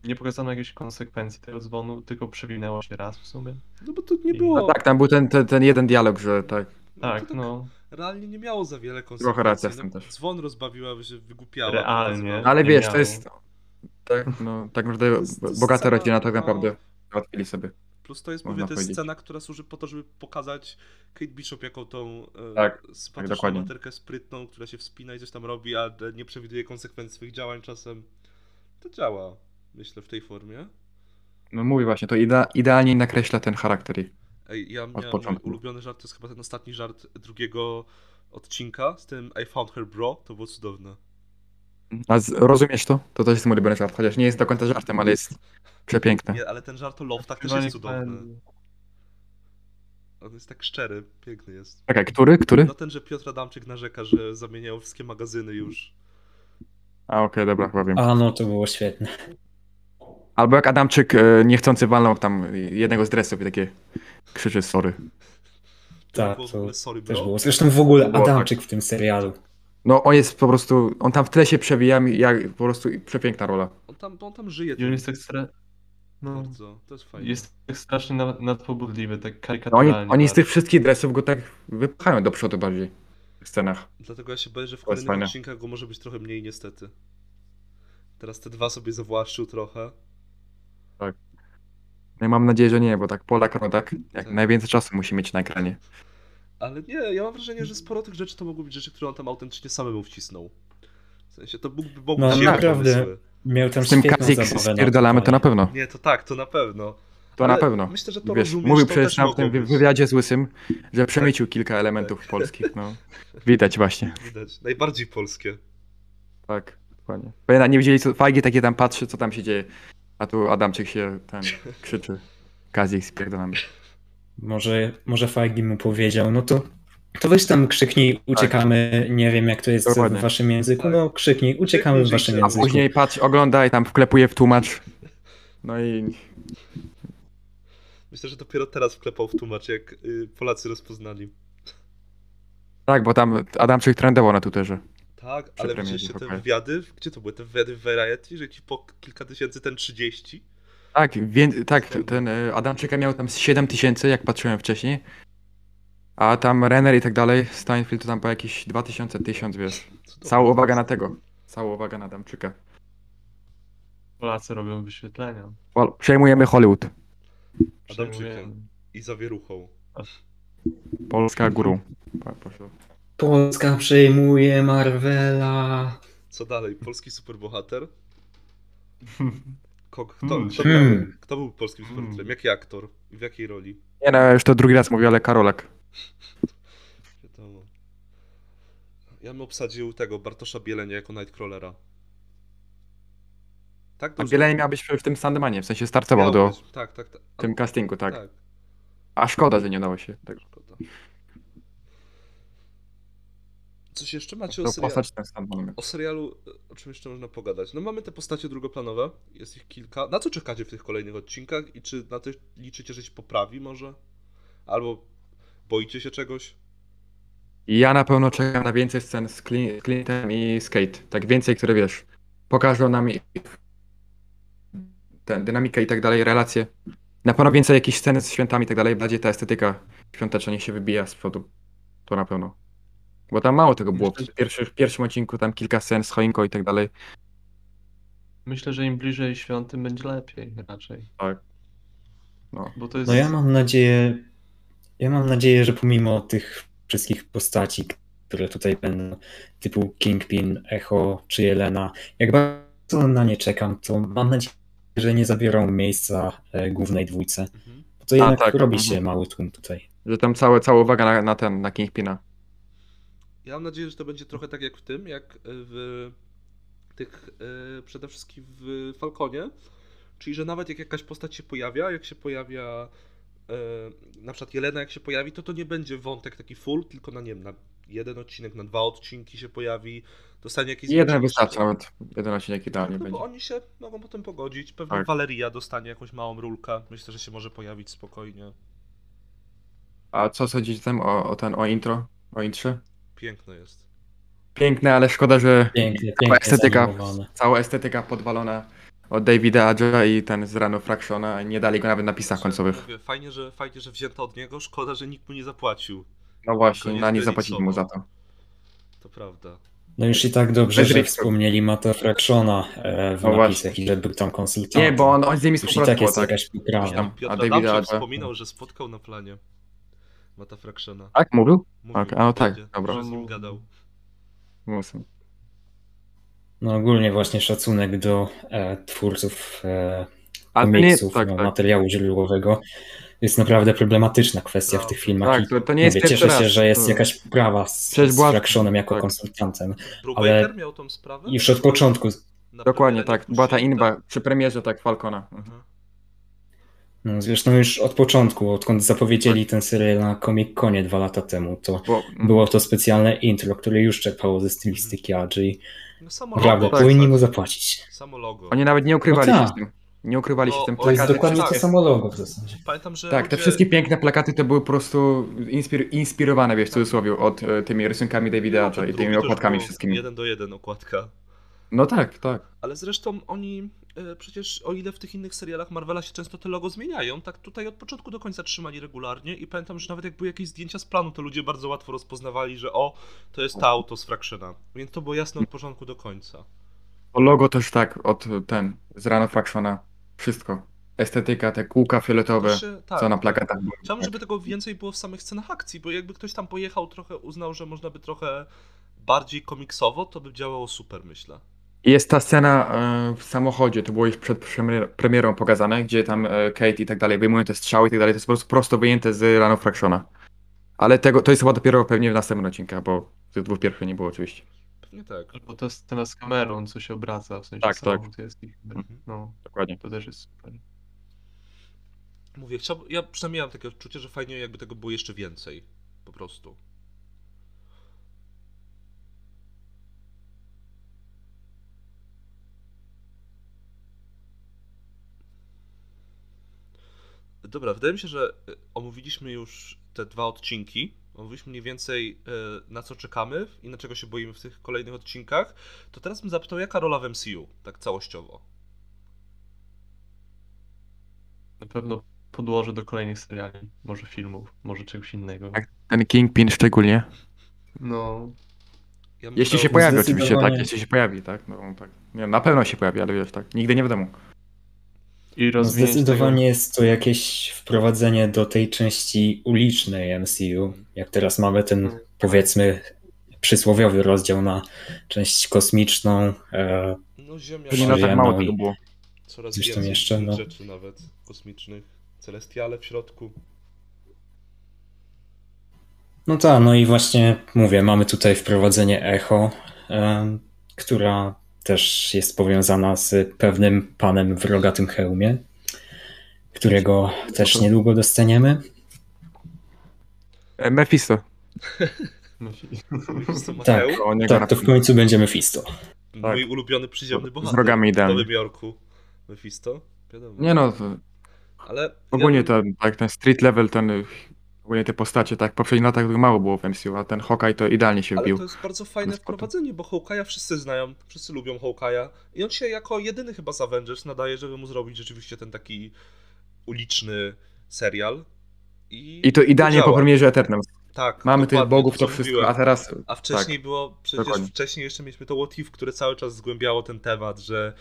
nie pokazano jakiejś konsekwencji tego dzwonu, tylko przewinęło się raz w sumie. No bo to nie I- było... A tak, tam był ten, ten, ten jeden dialog, że tak. Tak, no. Realnie nie miało za wiele konsekwencji. Trochę racja w no, tym też. Dzwon rozbawiła, że wygłupiała. Realnie. Ale wiesz, miało. to jest. Tak, no, tak naprawdę scena, rodzina tak no. naprawdę załatwili sobie. Plus to jest, Można mówię, to jest powiedzieć. scena, która służy po to, żeby pokazać Kate Bishop jako tą e, Tak, dokładnie. materkę sprytną, która się wspina i coś tam robi, a nie przewiduje konsekwencji swoich działań czasem. To działa, myślę, w tej formie. No mówię właśnie, to idea, idealnie nakreśla ten charakter. i- Ej, ja miałem mój ulubiony żart, to jest chyba ten ostatni żart drugiego odcinka z tym I found her bro, to było cudowne. A z, rozumiesz to? To też jest mój ulubiony żart, chociaż nie jest do końca żartem, ale jest przepiękny. Nie, ale ten żart o loftach też Chyba jest nie cudowny. On jest tak szczery, piękny jest. Czekaj, który? Który? No ten, że Piotr Adamczyk narzeka, że zamieniają wszystkie magazyny już. A okej, dobra, chyba wiem. A no to było świetne. Albo jak Adamczyk e, niechcący walnął tam jednego z dresów i takie krzyczy sorry. Tak, było to ogóle sorry, też było. Zresztą w ogóle Było tak. Adamczyk w tym serialu. No on jest po prostu, on tam w tle się przewija, mi- jak po prostu przepiękna rola. On tam, on tam żyje. I on jest tak stra... No, bardzo. To jest fajne. jest tak strasznie nad- nadpobudliwy, tak No oni, karykaturalnie. oni z tych wszystkich dresów go tak wypchają do przodu bardziej w scenach. Dlatego ja się boję, że w kolejnych odcinkach go może być trochę mniej niestety. Teraz te dwa sobie zawłaszczył trochę. No i mam nadzieję, że nie, bo tak Polak Rodak, jak Tak. najwięcej czasu musi mieć na ekranie. Ale nie, ja mam wrażenie, że sporo tych rzeczy to mogły być rzeczy, które on tam autentycznie samemu wcisnął. W sensie to mógłby, mógłby No, naprawdę. pomysły. Miał tam Z tym Kazik na spierdalamy, to na pewno. Nie, to tak, to na pewno. To Ale na pewno. Myślę, że to Wiesz, rozumiesz, mówił to przecież też tam w mogło tym być. wywiadzie z Łysym, że przemycił kilka elementów polskich, no. Widać właśnie, Widać. Najbardziej polskie. tak, dokładnie. Pamiętam, nie widzieli, co Fajgi takie tam patrzy, co tam się dzieje, a tu Adamczyk się ten krzyczy. Kazik spierdalamy. Może, może Feige mu powiedział, no to, to weź tam krzyknij, uciekamy, nie wiem jak to jest Dokładnie. w waszym języku, Tak. no krzyknij, uciekamy w waszym a A języku. później patrz, ogląda i tam wklepuje w tłumacz. No i Myślę, że dopiero teraz wklepał w tłumacz, jak y, Polacy rozpoznali. tak, bo tam Adamczyk trendował na Twitterze. Tak, ale widzieliście te wywiady? Gdzie to były te wywiady w Variety, że ci po kilka tysięcy, ten 30? Tak, wię- tak, ten y, Adamczyka miał tam z 7 tysięcy, jak patrzyłem wcześniej. A tam Renner i tak dalej, Steinfeld to tam po jakieś 2000, 1000, wiesz. Cała uwaga na tego. Cała uwaga na Adamczyka. Polacy robią wyświetlenia. Pol- Przejmujemy Hollywood. Adamczykiem Przejmujemy. i zawieruchą. Polska górą. Pa- poszło. Polska przejmuje Marvela. Co dalej? Polski superbohater? Ko- kto, Hmm. kto, Hmm. Był, kto był polskim superbohaterem? Hmm. Jaki aktor? I w jakiej roli? Nie no, ja już to drugi raz mówię, ale Karolak. Wiadomo. Ja bym obsadził tego Bartosza Bielenia jako Nightcrawlera. Tak? A? Bielej miał być w tym Sandmanie, w sensie startował do być. Tak, tak, tak. tym castingu, tak. tak. A szkoda, że nie dało się tego. Szkoda. Coś jeszcze macie o serialu? O serialu, o czym jeszcze można pogadać? No mamy te postacie drugoplanowe, jest ich kilka. Na co czekacie w tych kolejnych odcinkach i czy na to liczycie, że się poprawi może? Albo boicie się czegoś? Ja na pewno czekam na więcej scen z Clin- Clintem i Skate. Tak więcej, które wiesz, pokażą nam ich ten, dynamikę i tak dalej, relacje. Na pewno więcej jakichś scen z świętami i tak dalej, bardziej ta estetyka świąteczna niech się wybija z przodu. To na pewno. Bo tam mało tego było. W, pierwszy, w pierwszym odcinku tam kilka scen z choinką i tak dalej. Myślę, że im bliżej świąt, tym będzie lepiej raczej. Tak. No. Bo to jest... No ja mam nadzieję, ja mam nadzieję, że pomimo tych wszystkich postaci, które tutaj będą, typu Kingpin, Echo czy Jelena, jak bardzo na nie czekam, to mam nadzieję, że nie zabiorą miejsca e, głównej dwójce. Mhm. Bo to jednak tak, robi mhm. się mały tłum tutaj. Że tam całe, cała uwaga na, na ten, na Kingpina. Ja mam nadzieję, że to będzie trochę tak jak w tym, jak w tych, e, przede wszystkim w Falconie. Czyli, że nawet jak jakaś postać się pojawia, jak się pojawia e, na przykład Jelena, jak się pojawi, to to nie będzie wątek taki full, tylko na nie wiem, na jeden odcinek, na dwa odcinki się pojawi, dostanie jakiś Jeden wystarczy nawet. Jeden odcinek idealnie No będzie. bo oni się mogą potem pogodzić. Pewnie Tak. Valeria dostanie jakąś małą rulkę. Myślę, że się może pojawić spokojnie. A co sądzicie tam o, o ten, o intro? O intrze? Piękne jest. Piękne, ale szkoda, że Pięknie, cała pięknie estetyka, zanimowane. cała estetyka podwalona od Davida Adjera i ten z ranu Fractiona. Nie dali go nawet na pisach końcowych. Mówię, fajnie, że, fajnie, że wzięto od niego. Szkoda, że nikt mu nie zapłacił. No właśnie, na nie zapłacili mu za to. To prawda. No już i tak dobrze, Bez że risku. wspomnieli Mata Fractiona e, w No napisach i że był tam konsultantem. Nie, bo on, on z nimi tak współpracował, jest tak. jakaś poprawa. A Davida Adamczyk Adjera? wspominał, że spotkał na planie Mata Fractiona. Tak, mówił? Mówił Okej, a no tak, będzie, dobra. Że z nim gadał. Mocno. No ogólnie właśnie szacunek do e, twórców e, Ale to nie, komiksów, tak, no, tak. materiału źródłowego. jest naprawdę problematyczna kwestia w Tak. tych filmach. Tak, i to- to nie jest mówię, pierwszy Cieszę się, raz. że jest To- jakaś poprawa z, Przecież z była- Fractionem jako tak. konsultantem. Brubaker Ale miał tą sprawę? Już od początku, Na Dokładnie, tak. Była ta inba tak? przy premierze, tak, Falcona. Mhm. Aha. No, zresztą już od początku, odkąd zapowiedzieli ten serial na Comic Conie dwa lata temu, to Bo, było to specjalne intro, które już czerpało ze stylistyki Adji. No samo logo, tak, powinni tak. mu zapłacić. Samo logo. Oni nawet nie ukrywali No się tak. z tym. Nie ukrywali się z tym To jest dokładnie to samo logo w zasadzie. Pamiętam, że Tak, te ludzie- wszystkie piękne plakaty to były po prostu inspir inspirowane, wiesz, w cudzysłowie, od e, tymi rysunkami Davida No, i tymi okładkami wszystkimi. Jeden do jeden okładka. No tak, tak. Ale zresztą oni e, przecież o ile w tych innych serialach Marvela się często te logo zmieniają, tak tutaj od początku do końca trzymali regularnie i pamiętam, że nawet jak były jakieś zdjęcia z planu, to ludzie bardzo łatwo rozpoznawali, że o, to jest ta auto z Fractiona. Więc to było jasne od początku do końca. O logo też tak, od ten, z Rano Fractiona, wszystko. Estetyka, te kółka fioletowe, To się- tak, co na plakatach. Chciałbym, żeby tego więcej było w samych scenach akcji, bo jakby ktoś tam pojechał, trochę uznał, że można by trochę bardziej komiksowo, to by działało super, myślę. I Jest ta scena e, w samochodzie, to było już przed premier- premierą pokazane, gdzie tam e, Kate i tak dalej wyjmują te strzały i tak dalej, to jest po prostu prosto wyjęte z Rano Fractiona. Ale tego, to jest chyba dopiero pewnie w następnym odcinku, bo tych dwóch pierwszych nie było oczywiście. Pewnie tak. Albo to jest scena z kamerą, co się obraca, w sensie Tak, tak. samochód jest i Mhm. no, Dokładnie. to też jest super. Mówię, chciałbym, ja przynajmniej mam takie odczucie, że fajnie jakby tego było jeszcze więcej. Po prostu. Dobra, wydaje mi się, że e, omówiliśmy już te dwa odcinki. Omówiliśmy mniej więcej e, na co czekamy i na czego się boimy w tych kolejnych odcinkach. To teraz bym zapytał, jaka rola w MCU, tak całościowo? Na pewno podłoże do kolejnych seriali, może filmów, może czegoś innego. Tak. Ten Kingpin szczególnie. No, Ja Jeśli się pojawi oczywiście, tak, jeśli się pojawi, tak, no tak. Nie, na pewno się pojawi, ale wiesz, tak, nigdy nie wiadomo. I No, rozwinięcie Zdecydowanie jest to jakieś wprowadzenie do tej części ulicznej MCU. Jak teraz mamy ten, powiedzmy, przysłowiowy rozdział na część kosmiczną. E, No Ziemia no tak no mało tego było. coraz Coś tam więcej jeszcze, no. rzeczy nawet kosmicznych. Celestiale w środku. no tak, no i właśnie mówię, mamy tutaj wprowadzenie Echo, e, która też jest powiązana z pewnym panem w rogatym hełmie, którego też niedługo dostaniemy. E, Mephisto. Tak. Tak, to w końcu będzie Mephisto. Mój ulubiony przyziemny Z bohater. rogami w idealnie. Nowym Jorku. Mephisto. Wiadomo. Nie no, to Ale ogólnie ja, ten, tak, ten street level, ten, ogólnie te postacie, tak, w poprzednich latach mało było w MCU, a ten Hawkeye to idealnie się ale wbił. to jest bardzo fajne wprowadzenie, bo Hawkeye'a wszyscy znają, wszyscy lubią Hawkeye'a i on się jako jedyny chyba z Avengers nadaje, żeby mu zrobić rzeczywiście ten taki uliczny serial. I, I to idealnie po premierze Eternals. Tak, Mamy tych bogów, to co wszystko, mówiłem. a teraz A wcześniej tak, było, przecież dokładnie. wcześniej jeszcze mieliśmy to What If, które cały czas zgłębiało ten temat, że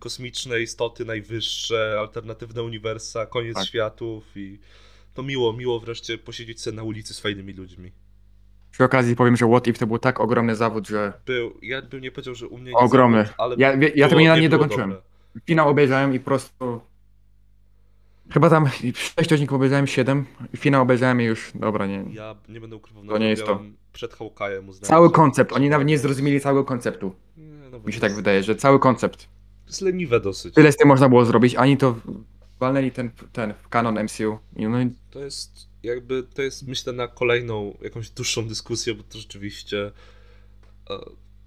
kosmiczne istoty najwyższe, alternatywne uniwersa, koniec Tak. światów i to miło, miło wreszcie posiedzieć sobie na ulicy z fajnymi ludźmi. przy okazji powiem, że What If to był tak ogromny zawód, że Był, ja bym nie powiedział, że u mnie nie Ogromny. zawód, ale Ja- ja było, tego nie- nie dokończyłem. dobre. finał obejrzałem i po prostu... Chyba tam 6 odcinków obejrzałem, 7, finał obejrzałem i już, dobra, nie. Ja nie będę ukrywał, To nie jest to. przed Hawkeye'em uznałem, Cały koncept, oni nawet nie zrozumieli całego konceptu. Nie, no Mi się tak wydaje, że cały koncept. To jest leniwe dosyć. Tyle z tym można było zrobić, ani to walnęli ten, ten kanon MCU. No i To jest jakby, to jest myślę na kolejną jakąś dłuższą dyskusję, bo to rzeczywiście e,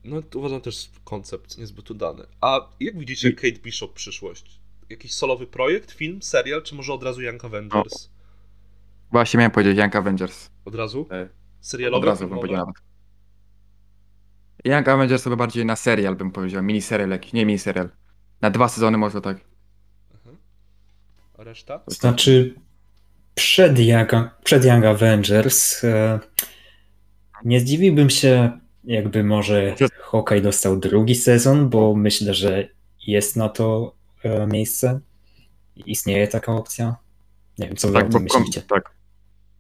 no uważam też koncept niezbyt udany. A jak widzicie I- Kate Bishop przyszłość? Jakiś solowy projekt, film, serial, czy może od razu Young Avengers? właśnie miałem powiedzieć Young Avengers. Od razu? E, Serialowy? Od razu bym filmowy? powiedział. Young Avengers by bardziej na serial bym powiedział, miniserial jakiś, nie miniserial. Na dwa sezony może tak. Reszta? Znaczy, przed Young, przed Young Avengers e, nie zdziwiłbym się, jakby może Hawkeye dostał drugi sezon, bo myślę, że jest na to e, miejsce. Istnieje taka opcja. Nie wiem, co wy o Tak, bo tym myślicie. tak.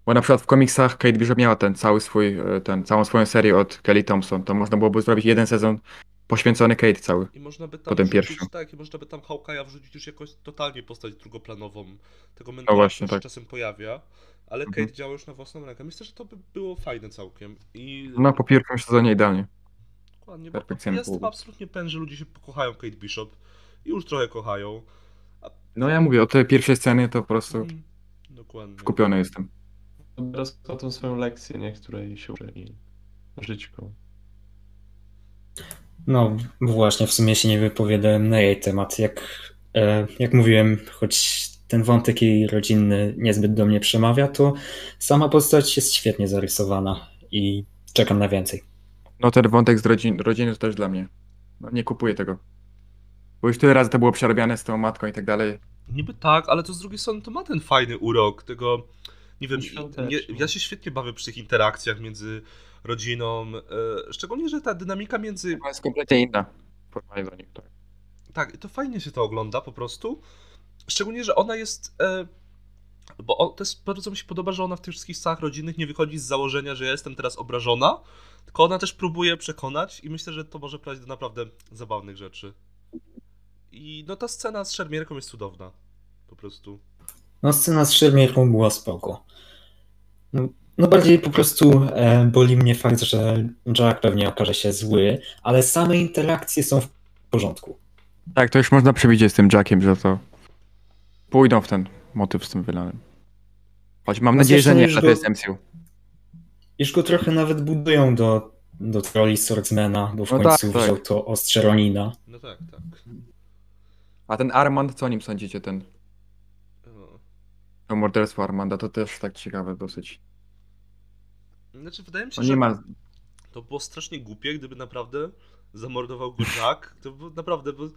Bo na przykład w komiksach Kate Bishop miała ten cały swój, e, ten, całą swoją serię od Kelly Thompson. To można byłoby zrobić jeden sezon poświęcony Kate cały. I można by tam Potem wrzucić, pierwszy. tak, i można by tam Hawkeye'a wrzucić już jakoś totalnie postać drugoplanową. Tego mentora, właśnie, który się tak. czasem pojawia, ale Mhm. Kate działa już na własną rękę. Myślę, że to by było fajne całkiem. I No po pierwszym sezonie idealnie. Dokładnie, bo jest pół. absolutnie pewien, że ludzie się pokochają Kate Bishop. I już trochę kochają. No ja mówię, o tej pierwszej sceny to po prostu Mm, Dokładnie. skupiony jestem. Teraz o tą swoją lekcję, nie? Której się uczy i żyćką. No właśnie, w sumie się nie wypowiadałem na jej temat. Jak e, jak mówiłem, choć ten wątek jej rodzinny niezbyt do mnie przemawia, to sama postać jest świetnie zarysowana i czekam na więcej. No ten wątek z rodzin, rodziny to też dla mnie. No, nie kupuję tego. Bo już tyle razy to było przerabiane z tą matką i tak dalej. Niby tak, ale to z drugiej strony to ma ten fajny urok tego, nie wiem, nie, ja się świetnie bawię przy tych interakcjach między rodziną, e, szczególnie, że ta dynamika między, Ona jest kompletnie inna. w porównaniu do nich, tak. tak, to fajnie się to ogląda po prostu, szczególnie, że ona jest, e, bo to jest, bardzo mi się podoba, że ona w tych wszystkich scałach rodzinnych nie wychodzi z założenia, że ja jestem teraz obrażona, tylko ona też próbuje przekonać i myślę, że to może prowadzić do naprawdę zabawnych rzeczy. I no ta scena z szermierką jest cudowna, po prostu. No, scena z szermierką była spoko. No, no bardziej po prostu e, boli mnie fakt, że Jack pewnie okaże się zły, ale same interakcje są w porządku. Tak, to już można przewidzieć z tym Jackiem, że to pójdą w ten motyw z tym Villanem. Choć mam No nadzieję, że nie, że to jest MCU. Już go trochę nawet budują do, do roli Swordsmana, bo w No końcu tak, tak. wziął to ostrze Ronina. No tak, tak. A ten Armand, co o nim sądzicie? Ten O. o morderstwo Armanda, to też tak ciekawe dosyć. Znaczy, wydaje mi się, On że nie ma... to było strasznie głupie, gdyby naprawdę zamordował go Jack. To było naprawdę, bo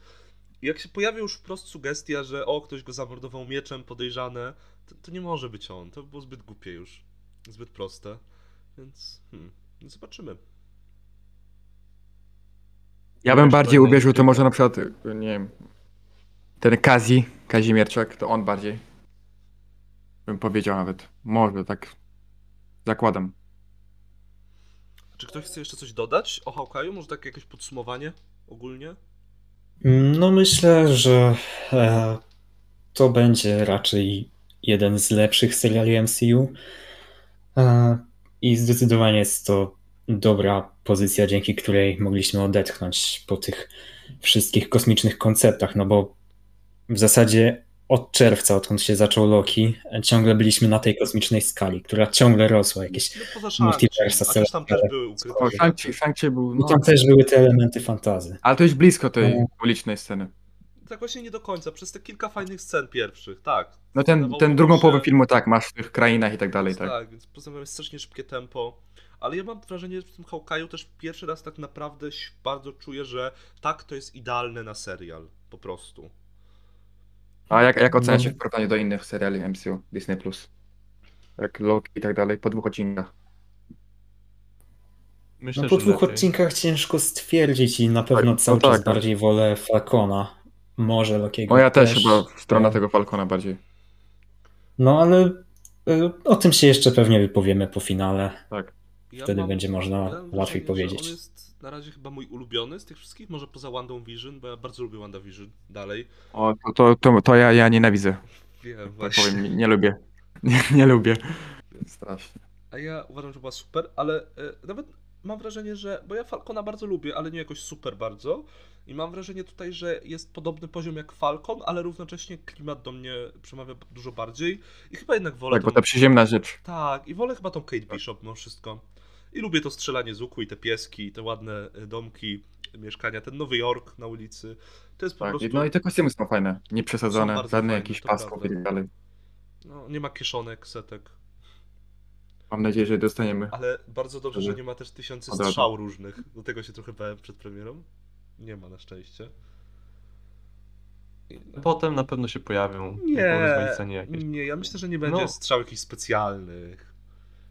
jak się pojawia już wprost sugestia, że o, ktoś go zamordował mieczem, podejrzane, to, to nie może być on. To było zbyt głupie już. Zbyt proste. Więc, hmm, no zobaczymy. Ja bym Wiesz, bardziej uwierzył, to może na przykład, nie wiem, ten Kazi, Kazimierczak, to on bardziej. Bym powiedział nawet. Może, tak zakładam. Czy ktoś chce jeszcze coś dodać o Hawkeye'u? Może takie jakieś podsumowanie ogólnie? No myślę, że e, to będzie raczej jeden z lepszych seriali MCU. E, I zdecydowanie jest to dobra pozycja, dzięki której mogliśmy odetchnąć po tych wszystkich kosmicznych konceptach, no bo w zasadzie od czerwca, odkąd się zaczął Loki, ciągle byliśmy na tej kosmicznej skali, która ciągle rosła. Jakieś... No poza Multiversa, też tam też były ukryte O. Shang-Chi, Shang-Chi był, No no, tam też były te elementy fantazy. ale to już blisko tej No. ulicznej sceny. Tak właśnie nie do końca, przez te kilka fajnych scen pierwszych, tak. No ten, ten drugą się- połowę filmu tak, masz w tych krainach i tak dalej, tak. Tak, więc poza tym jest strasznie szybkie tempo. Ale ja mam wrażenie, że w tym Hawkeye'u też pierwszy raz tak naprawdę ś- bardzo czuję, że tak, to jest idealne na serial. Po prostu. A jak, jak oceniacie No. w porównaniu do innych seriali MCU, Disney+. Jak Loki i tak dalej, po dwóch odcinkach. Myślę, No po że dwóch lepiej. odcinkach ciężko stwierdzić i na pewno Tak, cały no tak, czas tak. bardziej wolę Falcona. Może Lokiego No ja też chyba w stronę E, tego Falcona bardziej. No ale e, o tym się jeszcze pewnie wypowiemy po finale. Tak. Ja Wtedy mam- będzie można łatwiej że powiedzieć. On jest na razie chyba mój ulubiony z tych wszystkich, może poza Wandą Vision, bo ja bardzo lubię Wanda Vision dalej. O, to, to, to, to ja, ja nienawidzę. Wiem, Tak właśnie. powiem, nie, nie lubię. Nie, nie lubię. Strasznie. A ja uważam, że była super, ale e, nawet mam wrażenie, że. Bo ja Falcona bardzo lubię, ale nie jakoś super bardzo. I mam wrażenie tutaj, że jest podobny poziom jak Falcon, ale równocześnie klimat do mnie przemawia dużo bardziej. I chyba jednak wolę. Tak, bo tą- ta przyziemna rzecz. Tak, i wolę chyba tą Kate Bishop, no wszystko. I lubię to strzelanie z łuku i te pieski, i te ładne e, domki, mieszkania, ten Nowy Jork na ulicy. To jest po Tak, prostu. no i te kostiumy są fajne. Nie przesadzone, żadne fajne, jakichś pasków i tak dalej. No, nie ma kieszonek, setek. Mam nadzieję, że dostaniemy. Ale bardzo dobrze, że nie ma też tysięcy strzał różnych. Do tego się trochę bałem przed premierą. Nie ma na szczęście. Potem na pewno się pojawią. Nie, nie, ja myślę, że nie będzie No. strzał jakichś specjalnych.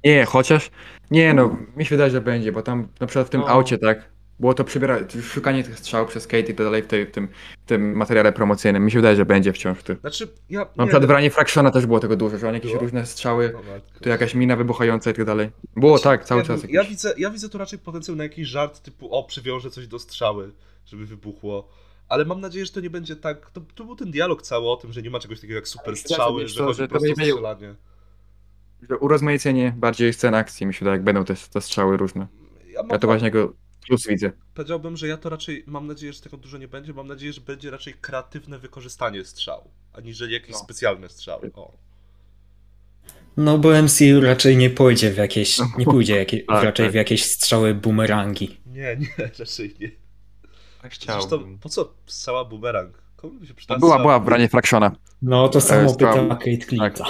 Nie, chociaż. Nie, no, mi się wydaje, że będzie, bo tam na przykład w tym No. aucie, tak. Było to przybiera... szukanie tych strzał przez Kate i tak dalej w, tej, w, tym, w tym materiale promocyjnym. Mi się wydaje, że będzie wciąż w tym. Znaczy, ja. Na przykład w ranie Fractiona też było tego dużo, że on jakieś Było? różne strzały, tu jakaś mina wybuchająca i tak dalej. Było tak, cały ja, czas. Ja jakieś- widzę, ja widzę tu raczej potencjał na jakiś żart typu o, przywiążę coś do strzały, żeby wybuchło. Ale mam nadzieję, że to nie będzie tak. To, to był ten dialog cały o tym, że nie ma czegoś takiego jak super strzały, że co, chodzi że po to prostu o będzie- strzelanie. Że Urozmaicenie bardziej scen akcji, mi się wydaje, jak będą te, te strzały różne. Ja, mam, Ja to właśnie go plus widzę. Powiedziałbym, że ja to raczej mam nadzieję, że tego dużo nie będzie. Mam nadzieję, że będzie raczej kreatywne wykorzystanie strzału, aniżeli jakieś No. specjalne strzały. O. No bo MCU raczej nie pójdzie w jakieś, nie pójdzie jakie, Tak, raczej tak. w jakieś strzały bumerangi. Nie, nie, raczej nie. Tak Zresztą chciałbym. po co strzała bumerang? Komu by się była, była w branie Fractiona. No to samo to- pytała Kate Clipta.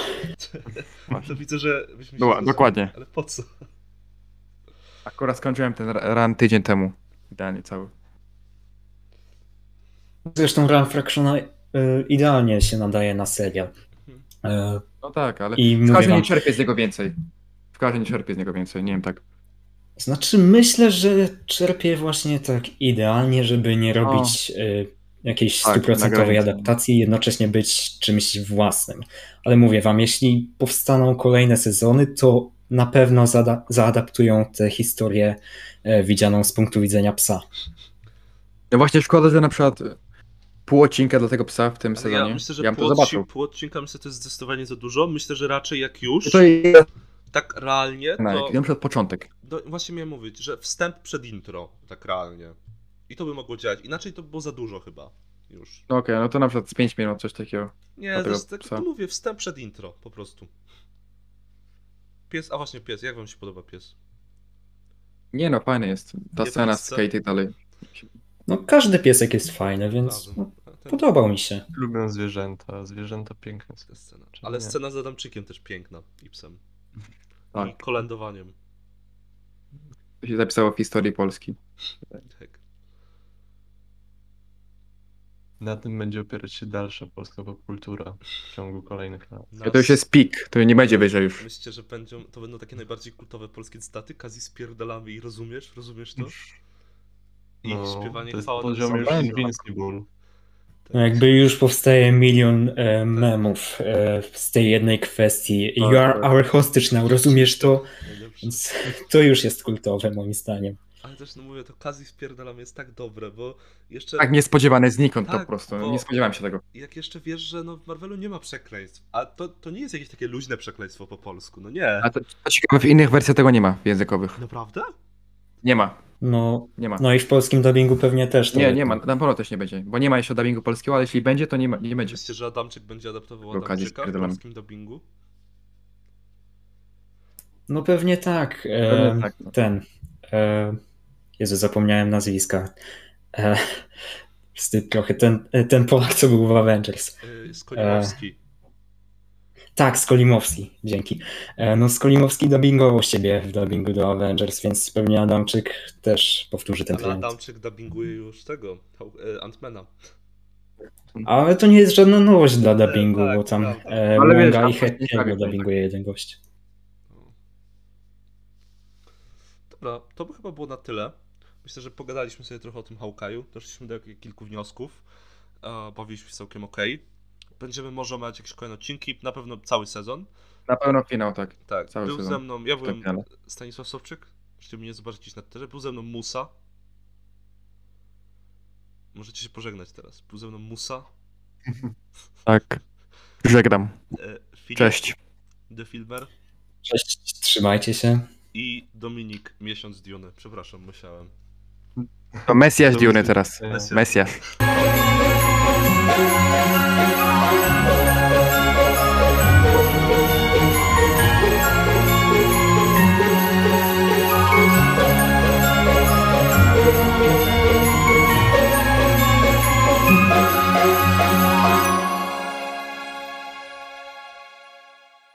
To widzę, że byśmy się Była, zrozumieli. dokładnie. Ale po co? Akurat skończyłem ten run tydzień temu. Idealnie cały. Zresztą Run Fractiona y, idealnie się nadaje na serial. E, No tak, ale I w każdym nie czerpię z niego więcej. W każdym nie czerpię z niego więcej, nie wiem, tak. Znaczy, myślę, że czerpie właśnie tak idealnie, żeby nie robić y, jakiejś Tak, stuprocentowej granicy. adaptacji i jednocześnie być czymś własnym. Ale mówię wam, jeśli powstaną kolejne sezony, to na pewno zada- zaadaptują tę historię e, widzianą z punktu widzenia psa. No właśnie szkoda, że na przykład y, pół odcinka dla tego psa w tym Ale sezonie. ja myślę, że bym pół, to odci- zobaczył. pół odcinka myślę, że to jest zdecydowanie za dużo. Myślę, że raczej jak już, To jest tak realnie, na to na przykład początek. no, właśnie miałem mówić, że wstęp przed intro, tak realnie. I to by mogło działać. Inaczej to by było za dużo chyba już. No okej, no to na przykład z 5 minut, coś takiego. Nie, to jest tak, to mówię, wstęp przed intro, po prostu. Pies, a właśnie pies, jak wam się podoba pies? Nie no, fajny jest. Ta Nie scena z? Kate i dalej. No, każdy piesek jest fajny, więc no, podobał mi się. Lubię zwierzęta, zwierzęta piękne ta scena. Ale nie? scena z Adamczykiem też piękna i psem. I Tak, kolędowaniem. to się zapisało w historii Polski. Tak. Na tym będzie opierać się dalsza polska popkultura w ciągu kolejnych lat. To już jest pik, to nie będzie wyżej już. Myślicie, że będą, to będą takie najbardziej kultowe polskie cytaty? Kazi spierdalamy i rozumiesz? Rozumiesz to? I śpiewanie to jest poziom już. Invincible. Tak. No, jakby już powstaje milion e, memów e, z tej jednej kwestii. You are tak. our hostage now, rozumiesz to? Więc to już jest kultowe moim zdaniem. Ale też, no mówię, to Kazi spierdalamy jest tak dobre, bo jeszcze... Tak niespodziewane znikąd to Tak, po prostu. bo- Nie spodziewałem się tego. Jak jeszcze wiesz, że no w Marvelu nie ma przekleństw, a to, to nie jest jakieś takie luźne przekleństwo po polsku, no nie. A to, to ciekawe, w innych wersjach tego nie ma, w językowych. Naprawdę? Nie ma, No, nie ma. no i w polskim dubbingu pewnie też to Nie, nie ma, na pewno też nie będzie, bo nie ma jeszcze dubbingu polskiego, ale jeśli będzie, to nie, ma, nie będzie. Myślicie, że Adamczyk będzie adaptował Adamczyka w polskim dubbingu? No pewnie tak. E, Pewnie tak, no. Ten. E, Jezu, zapomniałem nazwiska. E, wstyd trochę. Ten, e, ten Polak, co był w Avengers. Yy, Skolimowski. Tak, Skolimowski, dzięki. E, No Skolimowski dubbingował siebie w dubbingu do Avengers, więc pewnie Adamczyk też powtórzy ten trend. Adamczyk dubbinguje już tego, e, Antmana. Ale to nie jest żadna nowość dla dubbingu, tak, bo tam prawda. e, Ale wiesz, i tak, dubbinguje jeden gość. Dobra, to by chyba było na tyle. Myślę, że pogadaliśmy sobie trochę o tym Hawkeye'u, doszliśmy do kilku wniosków. E, bawiliśmy się całkiem ok. Będziemy może mieć jakieś kolejne odcinki, na pewno cały sezon. Na pewno finał, tak. Tak, Cały był sezon. ze mną, ja byłem. Stanisław Sowczyk, możecie mnie zobaczyć na terze, był ze mną Musa. Możecie się pożegnać teraz. Był ze mną Musa, Tak. Żegnam. e, Filip, Cześć. The Filmer Cześć, trzymajcie się. i Dominik, miesiąc Duny. Przepraszam, musiałem. To Mesjasz teraz. Mesjasz. Mesjasz.